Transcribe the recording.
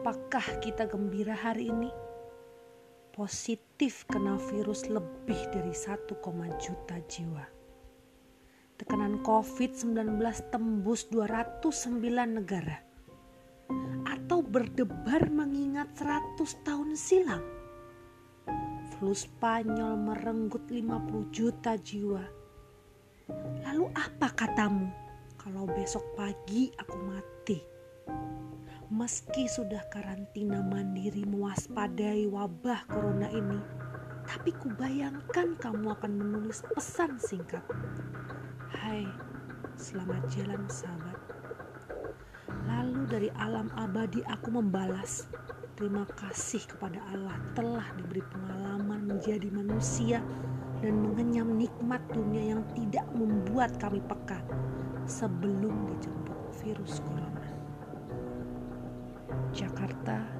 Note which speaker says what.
Speaker 1: Apakah kita gembira hari ini? Positif kena virus lebih dari 1, juta jiwa. Tekanan COVID-19 tembus 209 negara. Atau berdebar mengingat 100 tahun silam. Flu Spanyol merenggut 50 juta jiwa. Lalu apa katamu kalau besok pagi aku mati? Meski sudah karantina mandiri mewaspadai wabah corona ini, tapi kubayangkan kamu akan menulis pesan singkat. Hai, selamat jalan sahabat. Lalu dari alam abadi aku membalas, terima kasih kepada Allah telah diberi pengalaman menjadi manusia dan mengenyam nikmat dunia yang tidak membuat kami peka sebelum dijemput virus corona. Jakarta. 2020